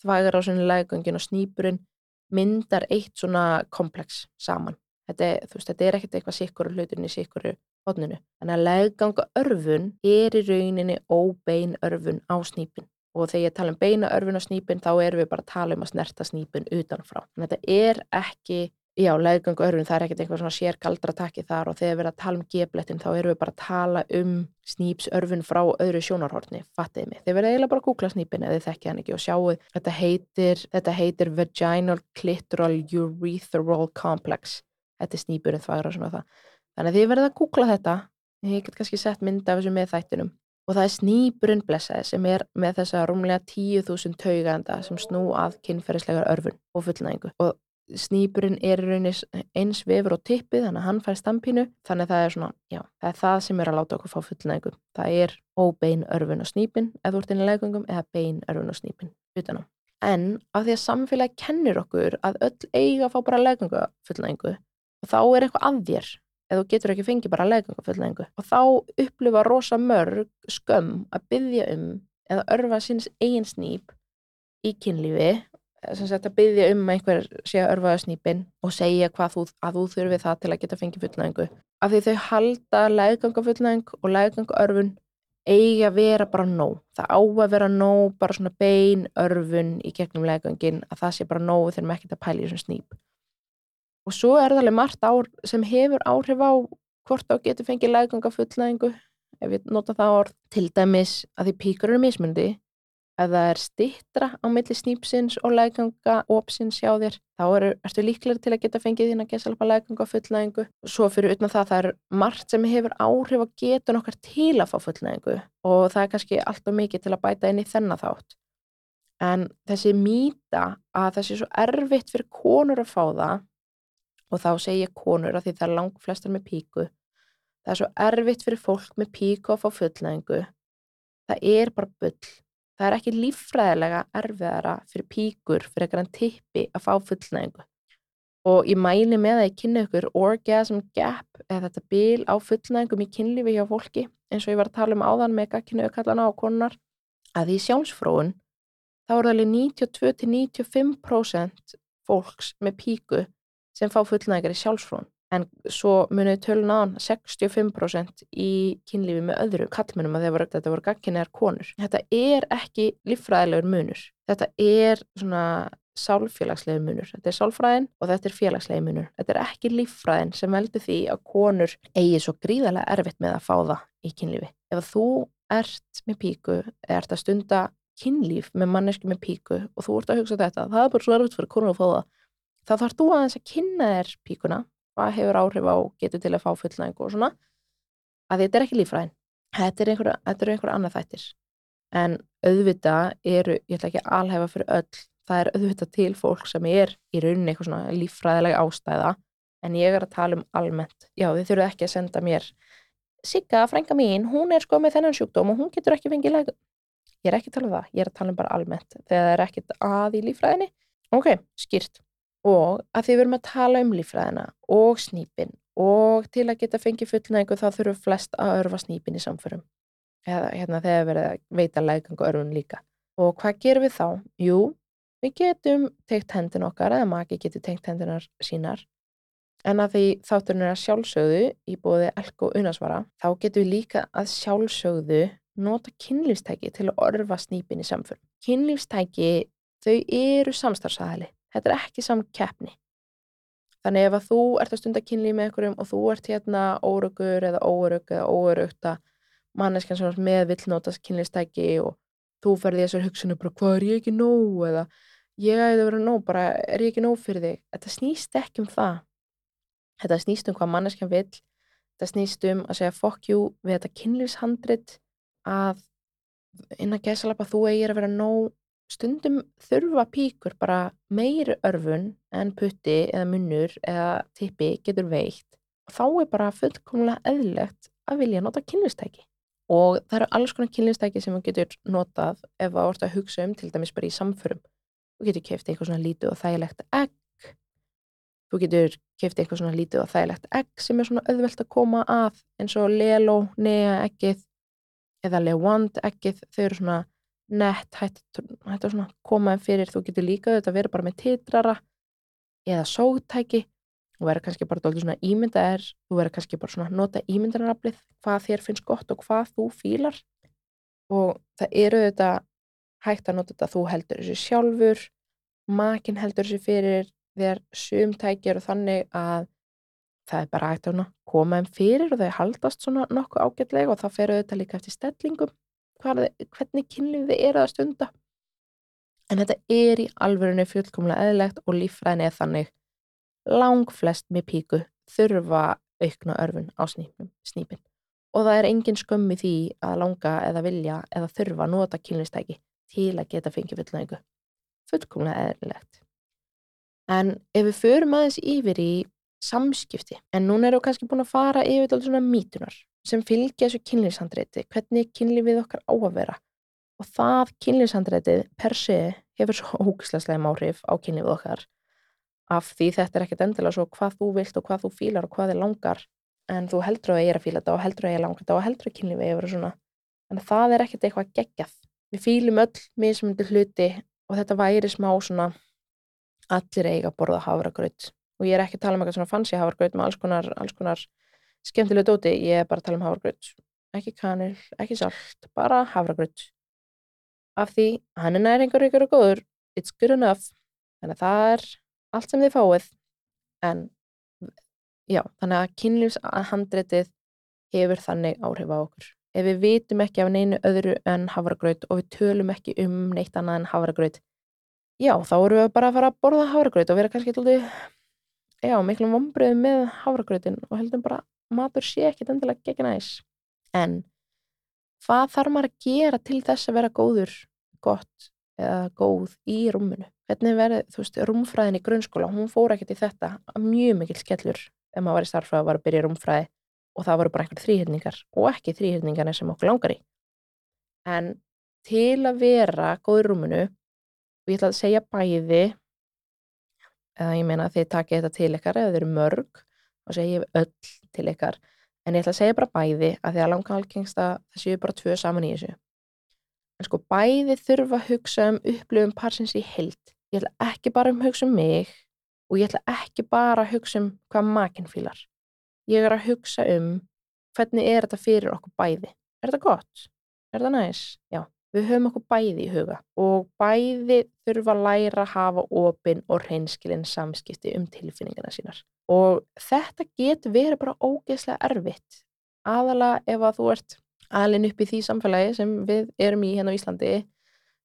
þvagarásuna, legungin og snýpurinn myndar eitt svona komplex saman. Þetta, veist, þetta er ekkert eitthvað sikkur hluturinn í sikkuru hodninu. Þannig að legganga örfun er í rauninni óbein örfun á snýpin og þegar ég tala um beina örfun á snýpin þá erum við bara að tala um að snerta snýpin utanfrá. Að þetta er ekki já, leðgangu örfun, það er ekkert eitthvað svona sér galdratakki þar og þegar við erum að tala um geblettin þá erum við bara að tala um snýpsörfun frá öðru sjónarhortni, fattiði mig. Þið verða eiginlega bara að googla snýpin eða þið þekkja hann ekki og sjáu þetta heitir, þetta heitir Vaginal Clitoral Urethral Complex. Þetta er snýpurinn þvagra svona það. Þannig að þið verða að googla þetta, ég get kannski sett mynda af þessu með þættinum og það er snýpurinn blessaði sem er með þessa rúmlega 10.000 tauganda sem snú að kynferðislegar örfun og fullnægingu og snýpurinn er raunis eins vefur og tippið þannig að hann fær stampínu þannig að það er svona, já, það er það sem er að láta okkur fá fullnægum. Það er óbein örfun og snýpin eða úr þínni leggungum eða bein örfun og snýpin utanum. En af því að samfélagi kennir okkur að öll eiga að fá bara leggunga fullnægingu og þá er eitthvað að þér eða þú getur ekki fengið bara leggunga fullnægingu og þá upplifa rosa mörg skömm að byggja um eða örfa síns eigin snýp í kynlífi sagt, að byggja um að einhver sé að örfaða snýpin og segja hvað þú, að þú þurfi það til að geta fengið fullnæðingu. Af því þau halda læðganga fullnæðing og læðganga örfun eigi að vera bara nóg. Það á að vera nóg, bara svona bein örfun í gegnum læðgangin, að það sé bara nóg þegar maður ekkert að pæla í þessum snýp. Og svo er það alveg margt ár sem hefur áhrif á hvort á getur fengið læðganga fullnæðingu, ef ég nota það orð, til dæmis að því píkur eru mismundi Ef það er stittra á milli snýpsins og læganga ópsins hjá þér, þá eru, ertu líklega til að geta fengið þín að gesalpa læganga og fullnægingu. Svo fyrir utan það, það er margt sem hefur áhrif að geta nokkar til að fá fullnægingu og það er kannski alltaf mikið til að bæta inn í þennan þátt. En þessi mýta að það sé svo erfitt fyrir konur að fá það, og þá segja konur að því það er langt flestar með píku, það er svo erfitt fyrir fólk með píku að fá fullnægingu, það er bara bull. Það er ekki líffræðilega erfiðara fyrir píkur fyrir eitthvað en tippi að fá fullnægingu. Og ég mæli með að ég kynna ykkur orgasm gap eða þetta bil á fullnægingum í kynlífi hjá fólki eins og ég var að tala um áðan með gagkynnu kallana á konunar að í sjálfsfróun þá er það alveg 92-95% fólks með píku sem fá fullnægingar í sjálfsfróun en svo munið tölun án 65% í kynlífi með öðru kallmennum að voru, þetta voru gagginniðar konur. Þetta er ekki líffræðilegur munur. Þetta er svona sálfélagslegur munur. Þetta er sálfræðin og þetta er félagslegur munur. Þetta er ekki líffræðin sem veldur því að konur eigi svo gríðarlega erfitt með að fá það í kynlífi. Ef þú ert með píku, ert að stunda kynlíf með mannesku með píku og þú ert að hugsa þetta, það er bara svo erfitt fyrir konur að fá það. Þá þarf þú aðeins að kynna þér píkuna hvað hefur áhrif á getur til að fá fullnæðingu og svona að þetta er ekki lífræðin þetta er einhverja, einhverja annað þættir. En auðvita eru ég ætla ekki að alhefa fyrir öll það er auðvita til fólk sem er í rauninni eitthvað svona lífræðilega ástæða en ég er að tala um almennt. Já þið þurfuð ekki að senda mér Sigga, frænga mín, hún er sko með þennan sjúkdóm og hún getur ekki fengið lega ég er ekki að tala um það, ég er að tala um bara almennt þegar það er ekkit að í lífræðinni ok, skýrt og að því við erum að tala um lífræðina og snýpin og til að geta fengið fullnægingu þá þurfum flest að örfa snýpin í samförum eða hérna þegar við erum að veita lægangu örfun líka og hvað gerum við þá? Jú, við getum teikt hendin okkar eða maki getur teikt hendinar sínar en að því þátturinn er að sjálfsögðu í bóði elko unasvara þá getum við líka að sjálfsögðu nota kynlífstæki til að örfa snýpin í samförum. Kynlífstæki þau eru samstarfsæðali þetta er ekki saman keppni. Þannig ef að þú ert að stunda kynlíf með einhverjum og þú ert hérna órögur eða órög eða órögt að manneskjan sem er með villnótast kynlífstæki og þú ferði þessar hugsunum bara hvað er ég ekki nóg? eða ég æði að vera nóg, bara er ég ekki nóg fyrir þig? Þetta snýst ekki um það. Þetta snýst um hvað manneskjan vill. Þetta snýst um að segja fuck you við þetta kynlífshandrit að innan gæsalapa þú eigir að vera nóg stundum þurfa píkur bara meiri örfun en putti eða munnur eða tippi getur veikt og þá er bara fullkomlega eðlilegt að vilja nota kynlistæki og það eru alls konar kynlistæki sem þú getur notað ef það vart að hugsa um til dæmis bara í samförum. Þú getur kæft eitthvað svona lítið og þægilegt egg. Þú getur kæft eitthvað svona lítið og þægilegt egg sem er svona öðvelt að koma að eins og lelo, nea eggið eða lewand eggið þau eru svona nett hætti að koma fyrir, þú getur líka þetta að vera bara með titrara eða sótæki þú verður kannski bara doldið svona ímyndaðir þú verður kannski bara svona nota ímyndanaraflið hvað þér finnst gott og hvað þú fílar. Og það eru þetta hægt að nota þetta þú heldur þessu sjálfur makin heldur þessu fyrir þegar sum tæki eru þannig að það er bara hægt að koma þeim fyrir og þau haldast svona nokkuð ágætlega og það fer auðvitað líka eftir stellingum hvað, hvernig kynlíf þið eru að stunda. En þetta er í alvörunni fullkomlega eðlegt og líffræðin er þannig lang flest með píku þurfa aukna örfun á snýpin og það er engin skömmi því að langa eða vilja eða þurfa að nota kynlistæki til að geta fengið fullnægu fullkomlega eðlilegt. En ef við förum aðeins yfir í samskipti, en núna erum við kannski búin að fara yfir til svona mítunar sem fylgja þessu kynlífshandreiti hvernig kynlífið okkar á að vera. Og það kynlífshandreitið per se hefur svo *laughs* ógislega áhrif á kynlífið okkar. Af því þetta er ekkert endilega svo hvað þú vilt og hvað þú fílar og hvað þið langar en þú heldur að ég er að fíla þetta og heldur að ég er langar þetta og heldur að kynlífið er að vera svona. En það er ekkert eitthvað geggjað. Við fílum öll mismundi hluti og þetta væri smá svona allir eiga að borða havragraut og ég er ekki að tala um eitthvað svona fancy havragraut með alls konar, alls konar skemmtilega dóti, ég er bara að tala um havragraut ekki kanil, ekki salt bara havragraut af því hann er næringar ykkur og góður. It's good enough. Þannig að það er allt sem þið fáið. En já, þannig að kynlífshandretið hefur þannig áhrif á okkur. Ef við vitum ekki af neinu öðru en havragraut og við tölum ekki um neitt annað en havragraut já, þá erum við bara að fara að borða havragraut og vera kannski tóldi já, miklum vombriðum með havragrautin og heldum bara matur sé ekkit endilega gegn næs. En hvað þarf maður að gera til þess að vera góður gott eða góð í rúmunu hvernig verður, þú veist, rúmfræðin í grunnskóla hún fór ekkert í þetta mjög mikil skellur ef maður var í starfræði var að byrja rúmfræði og það voru bara einhver þrýhyrningar og ekki þrýhyrningarnir sem okkur langar í. En til að vera góður rúmunu og ég ætla að segja bæði eða ég meina að þið takið þetta til ykkar eða þið eru mörg og segja öll til ykkar. En ég ætla að segja bara bæði að því að langa algengsta það séu bara tvö saman í þessu. En sko bæði þurfa að hugsa um upplifum parsins í held ég ætla ekki bara um að hugsa um mig og ég ætla ekki bara að hugsa um hvað makinn fýlar ég er að hugsa um hvernig er þetta fyrir okkur bæði. Er þetta gott? er þetta næs? já, við höfum okkur bæði í huga og bæði þurfa að læra að hafa opinn og reynskilinn samskipti um tilfinningina sínar. Og þetta getur verið bara ógeðslega erfitt. Aðala ef að þú ert alin upp í því samfélagi sem við erum í hérna á Íslandi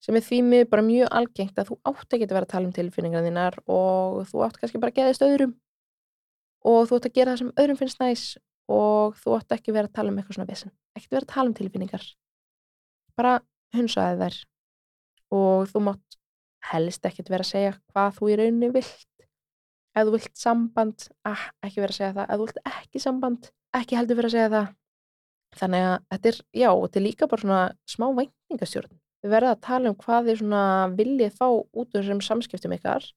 sem er því mig bara mjög algengt að þú átt að vera að tala um tilfinningarna þínar og þú átt kannski bara að geðast öðrum. Og þú átt að gera það sem öðrum finnst næs og þú átt ekki vera að tala um eitthvað svona vissin, ekki að vera að tala um tilfinningar. Bara hunsaði þær. Og þú mátt helst ekki að vera að segja hvað þú í rauninni vilt. Ef þú vilt samband, ah, ekki vera að segja það. Ef þú vilt ekki samband, ekki heldur vera að segja það. Þannig að þetta er, já, þetta er líka bara svona smá væntingastjórn. Við verðum að tala um hvað þið svona viljið fá út úr þessum samskiptum ykkar.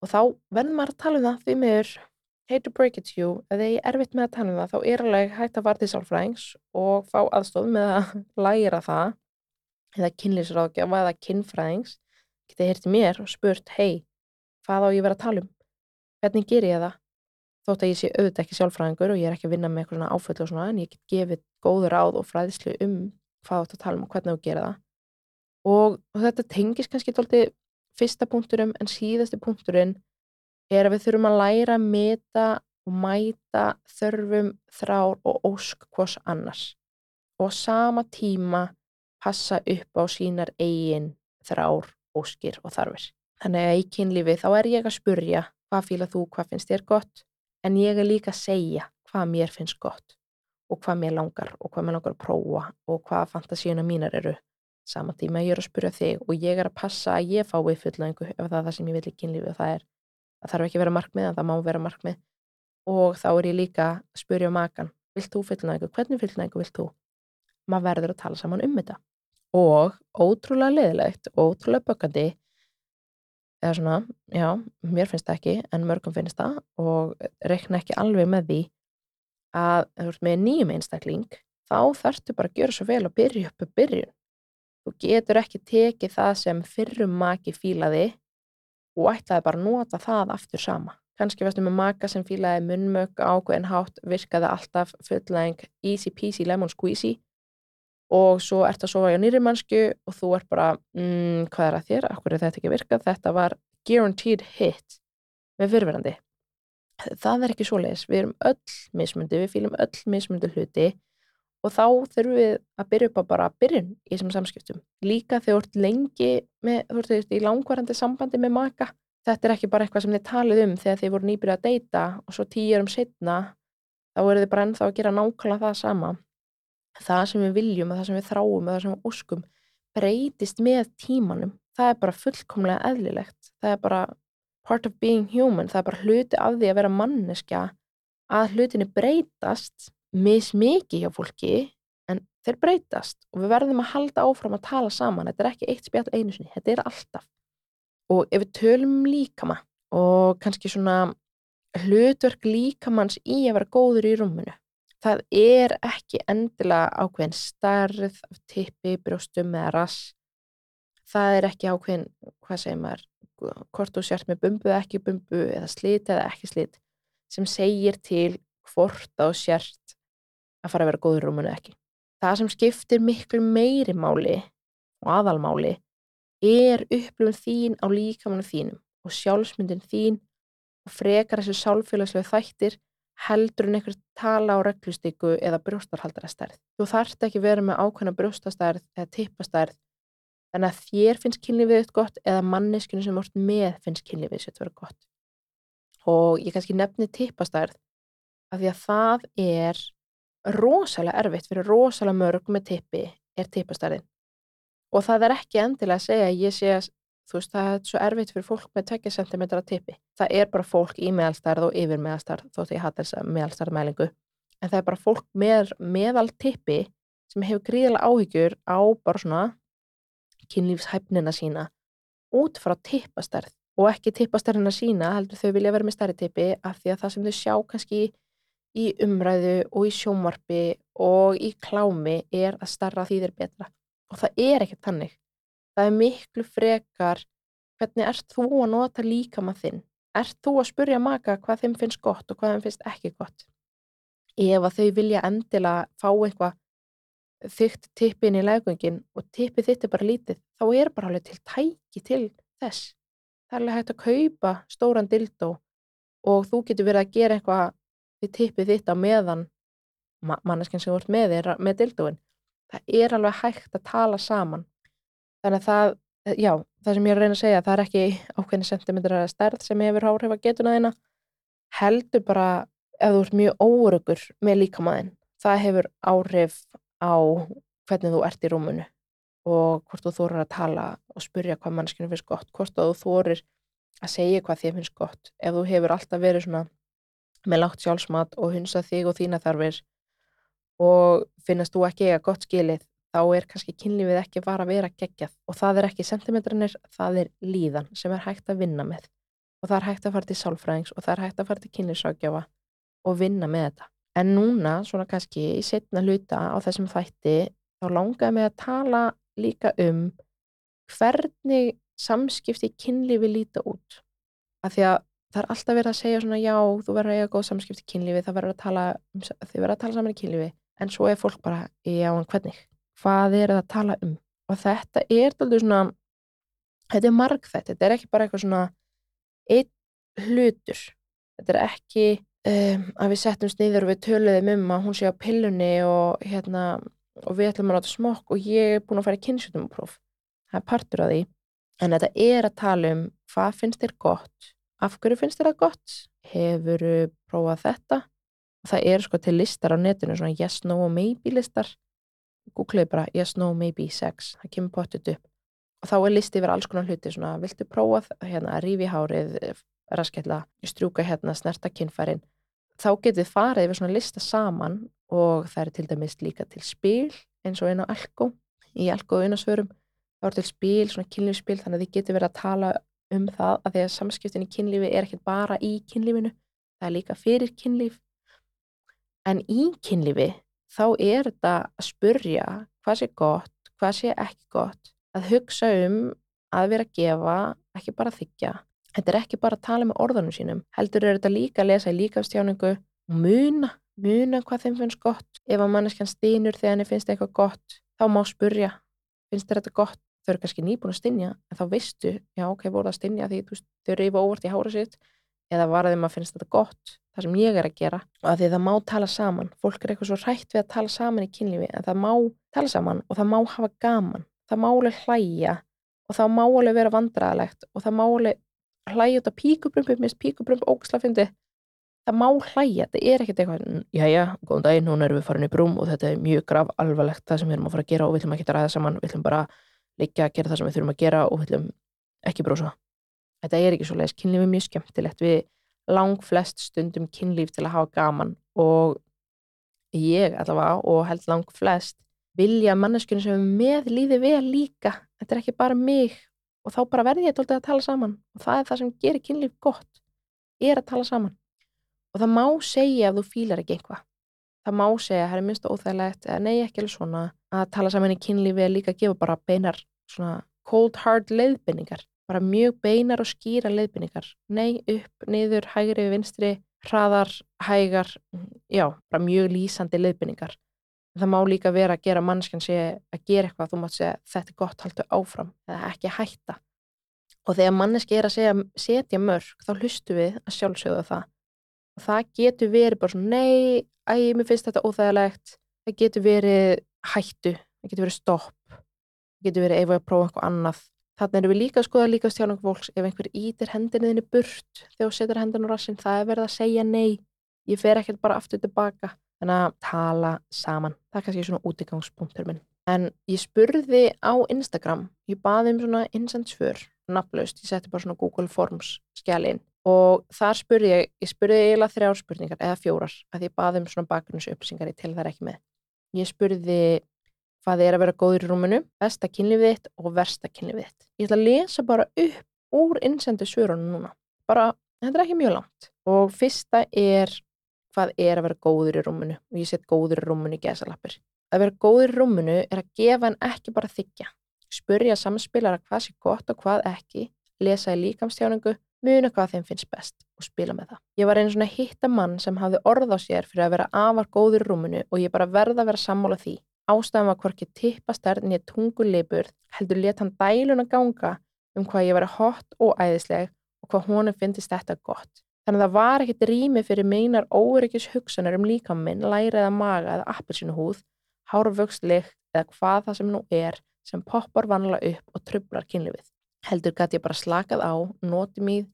Og þá verðum maður að tala um það því miður, hate to break it to you, ef þið er erfitt með að tala um það, þá er alveg hægt að varða í sálfræðings og fá aðstof með að læra það, eða kynlýsráðgjafa eða kynfræðings, getið hérti mér og spurt, hei, hvað á ég verið að tala um? Hvernig ger ég það? þótt að ég sé auðvitað ekki sjálfræðingur og ég er ekki að vinna með eitthvað svona áföll og svona en ég get gefið góður áð og fræðislu um hvað ætti að tala um og hvernig þú gera það og, og þetta tengis kannski tólti fyrsta punkturum en síðasti punkturinn er að við þurfum að læra að meta og mæta þörfum, þrár og ósk hvors annars og sama tíma passa upp á sínar eigin þrár, óskir og þarfir. Þannig að í kynlífi þá er ég að spurja hvað fýla þú, hvað finnst þér gott? En ég er líka að segja hvað mér finnst gott og hvað mér langar og hvað mér langar að prófa og hvað fantasíuna mínar eru. Saman tíma ég er að spyrja þig og ég er að passa að ég fái fullnæðingu ef það er það sem ég vil í kynlífi og það er, það þarf ekki að vera markmið en það má vera markmið. Og þá er ég líka að spyrja makan vilt þú fullnæðingu, hvernig fullnæðingu vilt þú? Maður verður að tala saman um þetta og ótrúlega leðilegt ótrúlega bökandi eða svona, já, mér finnst það ekki en mörgum finnst það og rekna ekki alveg með því að þú ert með nýjum einstakling þá þarftu bara að gera svo vel og byrja upp að byrjun. Þú getur ekki tekið það sem fyrrum maki fílaði og ætlaði bara að nota það aftur sama. Kannski varstu með maka sem fílaði munnmög ákveðin hátt virkaði alltaf fulleng easy peasy lemon squeezy og svo ert að sofa í nýri mannsku og þú ert bara, mm, hvað er að þér? Akkur er þetta ekki virkað? Þetta var guaranteed hit. með fyrirverandi það er ekki svoleiðis, við erum öll mismundi, við fýlum öll mismundi hluti og þá þurfum við að byrja upp á bara byrjun í þessum samskiptum líka þegar þú ert lengi með, þú ert í langvarandi sambandi með maka þetta er ekki bara eitthvað sem þið talið um þegar þið voru nýbyrjað að deyta og svo tíu um setna þá eru þið bara ennþá að gera nákvæmlega það sama það sem við viljum og það sem við þráum og það sem við óskum breytist með tímanum. Það er bara fullkomlega eðlilegt. Það er bara part of being human, það er bara hluti af því að vera manneskja. Að hlutinni breytast mismikið hjá fólki en þeir breytast. Og við verðum að halda áfram að tala saman, þetta er ekki eitt spjall einu sinni, þetta er alltaf. Og ef við tölum um líkama og kannski svona hlutverk líkamanns í að vera góður í rúmunu það er ekki endilega ákveðin starð af tippi, brjóstum eða rass það er ekki ákveðin, hvað segir maður hvort þú sért með bumbu eða ekki bumbu eða slit eða ekki slit sem segir til hvort þú sért að fara að vera góður rúmunu ekki. Það sem skiptir miklu meiri máli og aðalmáli er upplifun þín á líkamannu þínum og sjálfsmyndin þín og frekar þessu sálfélagslega þættir heldur en einhver tala á reglustyku eða brjóstarhaldarastærð. Þú þarft ekki verið með ákveðna brjóstastærð eða tippastærð Þannig að þér finnst kynlífið eitt gott eða manneskinu sem vort með finnst kynlífið að vera gott. Og ég kannski nefni tippastærð af því að það er rosalega erfitt fyrir rosalega mörg með tippi er tippastærðin. Og það er ekki endilega að segja að ég sé að þú veist það er svo erfitt fyrir fólk með 20 cm tippi. Það er bara fólk í meðalstærð og yfir meðalstærð þótt ég hatt þessa meðalstærðmælingu. En það er bara fólk með meðal tippi sem hefur gríðilega áhyggjur á bara svona kynlífshæfnina sína út frá tippastærð og ekki tippastærðina sína heldur þau vilja vera með stærri tippi af því að það sem þau sjá kannski í umræðu og í sjómarfi og í klámi er að starra því þeir betra og það er ekkert þannig það er miklu frekar hvernig ert þú að nota líka maður þinn ert þú að spurja maka hvað þeim finnst gott og hvað þeim finnst ekki gott ef að þau vilja endilega fá eitthvað þygt tippin í legungin og tippið þitt er bara lítið, þá er bara alveg til tæki til þess. Það er alveg hægt að kaupa stóran dildó og þú getur verið að gera eitthvað við tippið þitt á meðan manneskinn sem vart með þér með dildóin. Það er alveg hægt að tala saman. Þannig að það, já, það sem ég er að reyna að segja, það er ekki ákveðni sentimetrar að stærð sem hefur áhrif að getuna þína. Heldur bara ef þú ert mjög órugur með líkamæðin, það hefur áhrif á hvernig þú ert í rúmunu og hvort þú þorir að tala og spurja hvað mannskinu finnst gott, hvort þú þorir að segja hvað þið finnst gott ef þú hefur alltaf verið svona með lágt sjálfsmat og hunsa þig og þína þarfir og finnast þú ekki eiga gott skilið þá er kannski kynlífið ekki bara að vera geggjað og það er ekki sentimetranir, það er líðan sem er hægt að vinna með og það er hægt að fara til sálfræðings og það er hægt að fara til kynlífsrákjafa og vinna með þetta En núna, svona kannski í setna hluta á þessum þætti, þá langaði mig að tala líka um hvernig samskipti kynlífi líta út. Af því að það er alltaf verið að segja svona já, þú verður að eiga góð samskipti kynlífi, það verður að tala, um, þið verður að tala saman í kynlífi, en svo er fólk bara, já, en hvernig? Hvað er það að tala um? Og þetta er alltaf svona, þetta er margþætt, þetta er ekki bara eitthvað svona einn hlutur, þetta er ekki um, að við settum sniður og við töluðum um að hún sé á pillunni og, hérna, og við ætlum að láta smokk og ég er búin að fara í kynnsjutumupróf. Það er partur af því. En þetta er að tala um hvað finnst þér gott, af hverju finnst þér það gott, hefur prófað þetta. Það er sko til listar á netinu, svona yes, no og maybe listar. Googleði bara yes, no, maybe, sex, það kemur pottit upp. Og þá er listi yfir alls konar hluti, svona viltu prófa hérna, að rífi hárið, raskella, strjúka hérna, snerta kinnfærin þá getur þið farið yfir svona lista saman og það er til dæmis líka til spil eins og einn á Alko í Alko og unnasvörum þá er til spil, svona kynlífsspil þannig að þið getur verið að tala um það að því að samskiptin í kynlífi er ekki bara í kynlífinu. Það er líka fyrir kynlíf. En í kynlífi þá er þetta að spurja hvað sé gott, hvað sé ekki gott að hugsa um að vera að gefa, ekki bara þykja Þetta er ekki bara að tala með orðanum sínum, heldur er þetta líka að lesa í líkafstjáningu og muna, muna hvað þeim finnst gott. Ef að manneskjan stínur þegar henni finnst eitthvað gott, þá má spurja, finnst þetta gott? Þau eru kannski nýbúin að stinja, en þá veistu, já ok, voru það að stinja því þú þau reyfa óvart í hára sitt, eða var þeim að finnst þetta gott það sem ég er að gera. Og að því það má tala saman. Fólk er eitthvað svo hrætt við að tala saman í kynlífi en það má tala saman og það má hafa gaman. Það má alveg hlæja og það má alveg vera vandræðalegt og það má alveg hlæja út af píkubrumpi minnst píkubrump ógslafindi það má hlæja, þetta er ekkert eitthvað jæja, góðan daginn, núna erum við farin í brúm og þetta er mjög graf alvarlegt það sem við erum að fara að gera og við ætlum að ræða saman. Við ætlum bara líka að gera það sem við þurfum að gera og við ætlum ekki brósa þetta er ekki svo leiðis, kynlíf er mjög skemmtilegt. Við lang flest stundum kynlíf til að hafa gaman og ég allavega og held lang flest vilja manneskunni sem er með líði vel líka, þetta er ekki bara mig og þá bara verði ég tóltið að tala saman og það er það sem gerir kynlíf gott er að tala saman. Og það má segja ef þú fílar ekki einhvað það má segja, það er minnst óþægilegt eða nei ekki alveg svona að tala saman í kynlífi er líka að gefa bara beinar svona cold hard leiðbynningar bara mjög beinar og skýra leiðbynningar nei, upp, niður, hægri, vinstri hraðar, hægar já, bara mjög lýsandi leiðbynningar það má líka vera að gera mannskjan sé að gera eitthvað, þú mátt segja þetta er gott, haldu áfram, eða ekki hætta. Og þegar manneski er að segja setja mörg, þá hlustu við að sjálfsögða það. Og það getur verið bara svona, nei, æg, mér finnst þetta óþægilegt, það getur verið hættu, það getur verið stopp það getur verið ef við að prófa eitthvað annað Þannig erum við líka að skoða líka stjálfing fólks ef einhver ítir hendinniðinni burt þegar þú setur hendin á rassin, það er verið að segja nei, ég fer ekkert bara aftur tilbaka. Þannig að tala saman, það er kannski svona útígangspunktur minn. En ég spurði á Instagram, ég baði um svona insendsför, nafnlaust, ég setti bara svona Google Forms skjælinn og þar spurði ég, ég spurði eiginlega þrjár spurningar eða fjórar, að ég baði um svona bakgrunnsupplýsingar, ég tel það ekki með. Ég spurði hvað er að vera góður í rúmunu, besta kynlífið þitt og versta kynlífið þitt. Ég ætla að lesa bara upp úr innsendu svörunum núna. Bara, þetta er ekki mjög langt. Og fyrsta er hvað er að vera góður í rúmunu og ég set góður í rúmunu í gesalappir. Að vera góður í rúmunu er að gefa en ekki bara þykja. Spurja samspilara hvað sé gott og hvað ekki, lesa í líkamstjáningu, muna hvað þeim finnst best og spila með það. Ég var einu svona hitta mann sem hafði orð á sér fyrir að vera afar góður í rúmunu og ég bara verða að vera sammála því Ástæðan var hvorki tippastærn nýja tunguleipur heldur let hann dæluna ganga um hvað ég var hot og æðisleg og hvað honum finnist þetta gott. Þannig að það var ekkit rými fyrir meinar óryggis hugsanar um líkaminn, læra eða maga eða appelsinuhúð, hárvöxtlikt eða hvað það sem nú er sem poppar vanlega upp og trublar kynlifið. Heldur gæti ég bara slakað á, noti mýð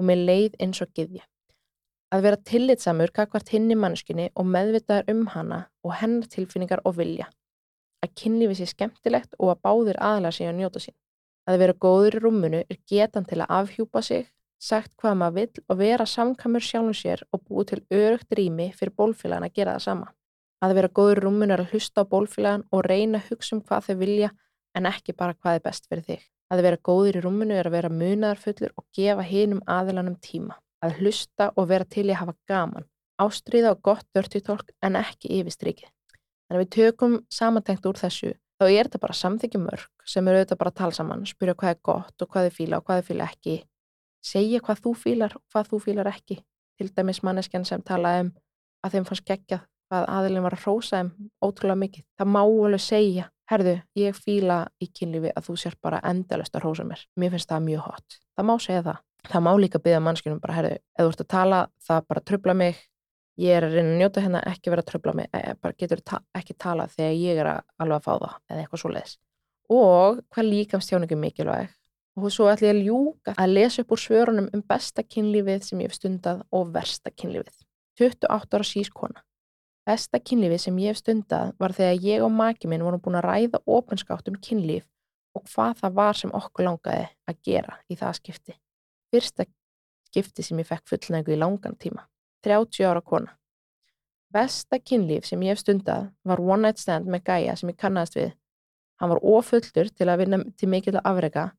og með leið eins og giðja. Að vera tillitsamur kakvart hinn í mannskinni og meðvitaður um hana og hennar tilfinningar og vilja. Að kynlífi sé skemmtilegt og að báðir aðlar sig að njóta sín. Að vera góður í rúmunu er getan til að afhjúpa sig, sagt hvað maður vill og vera samkamur sjálfum sér og búið til örugt rými fyrir bólfélagan að gera það sama. Að vera góður í rúmunu er að hlusta á bólfélagan og reyna að hugsa um hvað þau vilja en ekki bara hvað er best fyrir þig. Að vera góður í rúmunu er að vera munaðarfullur og gefa hinum aðilanum tíma að hlusta og vera til í að hafa gaman, ástríða og gott dörtítólk en ekki yfirstrykið. Þannig að við tökum samantengt úr þessu, þá er þetta bara samþykju mörg sem eru auðvitað bara að tala saman, spyrja hvað er gott og hvað þið fíla og hvað þið fíla ekki, segja hvað þú fílar og hvað þú fílar ekki. Til dæmis manneskjan sem talaði um að þeim fannst geggjað hvað aðilin var að hrósa um ótrúlega mikið. Það má alveg segja, herðu, ég fíla í kynlífi að þú sér bara endalust að hrósa mér. Mér finnst það mjög hot. Það má segja það það má líka byggja mannskjörnum bara, herru, ef þú ert að tala það bara tröfla mig, ég er að reyna að njóta hérna ekki vera að tröfla mig, e, bara getur ta ekki tala þegar ég er að alveg að fá það eða eitthvað svo leiðis og hvað líkamstjáningu mikilvæg? Og svo ætlum ég að ljúka að lesa upp úr svörunum um besta kynlífið sem ég hef stundað og versta kynlífið. 28 ára sískona. Besta kynlífið sem ég hef stundað var þegar ég og maki minn vorum búin að ræða ofinskátt um kynlíf og hvað það var sem okkur langaði að gera í það skipti fyrsta skipti sem ég fekk fullnægu í langan tíma. 30 ára kona. Besta kynlíf sem ég hef stundað var one night stand með gæja sem ég kannast við. Hann var ofullur til að vinna til mikill afrega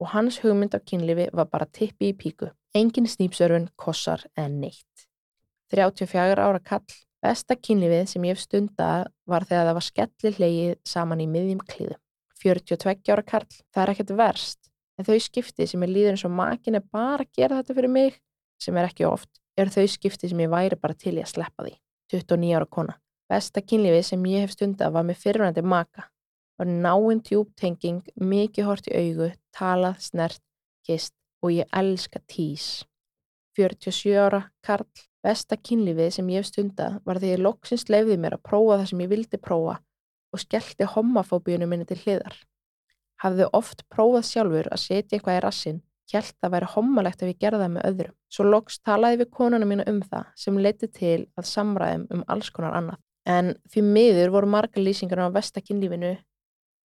og hans hugmynd á kynlífi var bara tippi í píku. Engin snýpsörfun, kossar eða neitt. 34 ára kall. Besta kynlífið sem ég hef stundað var þegar það var skellir hlegið saman í miðjum kliðu. 42 ára kall. Það er ekkert verst en þau skipti sem ég líður eins og makin er bara að gera þetta fyrir mig, sem er ekki oft, er þau skipti sem ég væri bara til í að sleppa því. 29 ára kona. Besta kynlífið sem ég hef stundað var með fyrirvændi maka. Var náinn tjúptenging, mikið hort í augu, talað, snert, kist og ég elska tís. 47 ára Karl. Besta kynlífið sem ég hef stundað var því ég loksins leiði mér að prófa það sem ég vildi prófa og skellti homofóbíunum minni til hliðar. Hafði oft prófað sjálfur að setja eitthvað í rassin, hjælt að væri homalegt ef ég gerði það með öðrum. Svo loks talaði við konuna mína um það sem leiti til að samræðum um alls konar annað. En því miður voru marga lýsingar á vestakynlífinu,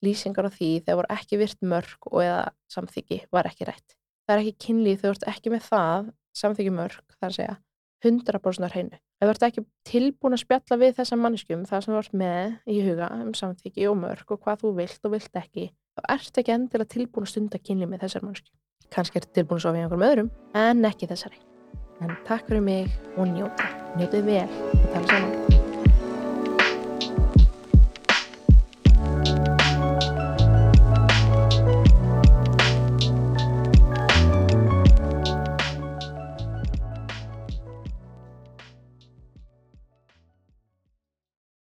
lýsingar á því þegar voru ekki virt mörg og eða samþyggi var ekki rætt. Það er ekki kynlíf þegar þú ert ekki með það, samþyggi mörg, það er að segja, 100% á hreinu. Þú ert ekki tilbúin að spjalla við þessa manneskum, það sem ert með í huga um samþyggi og mörg og hvað þú vilt og vilt ekki, þá ert ekki endilega tilbúin að stunda kynlíf með þessar manneskum. Kanski ert tilbúin að sofa í einhverjum öðrum, en ekki þessari. En takk fyrir mig og njóta. Njótið vel og tala saman.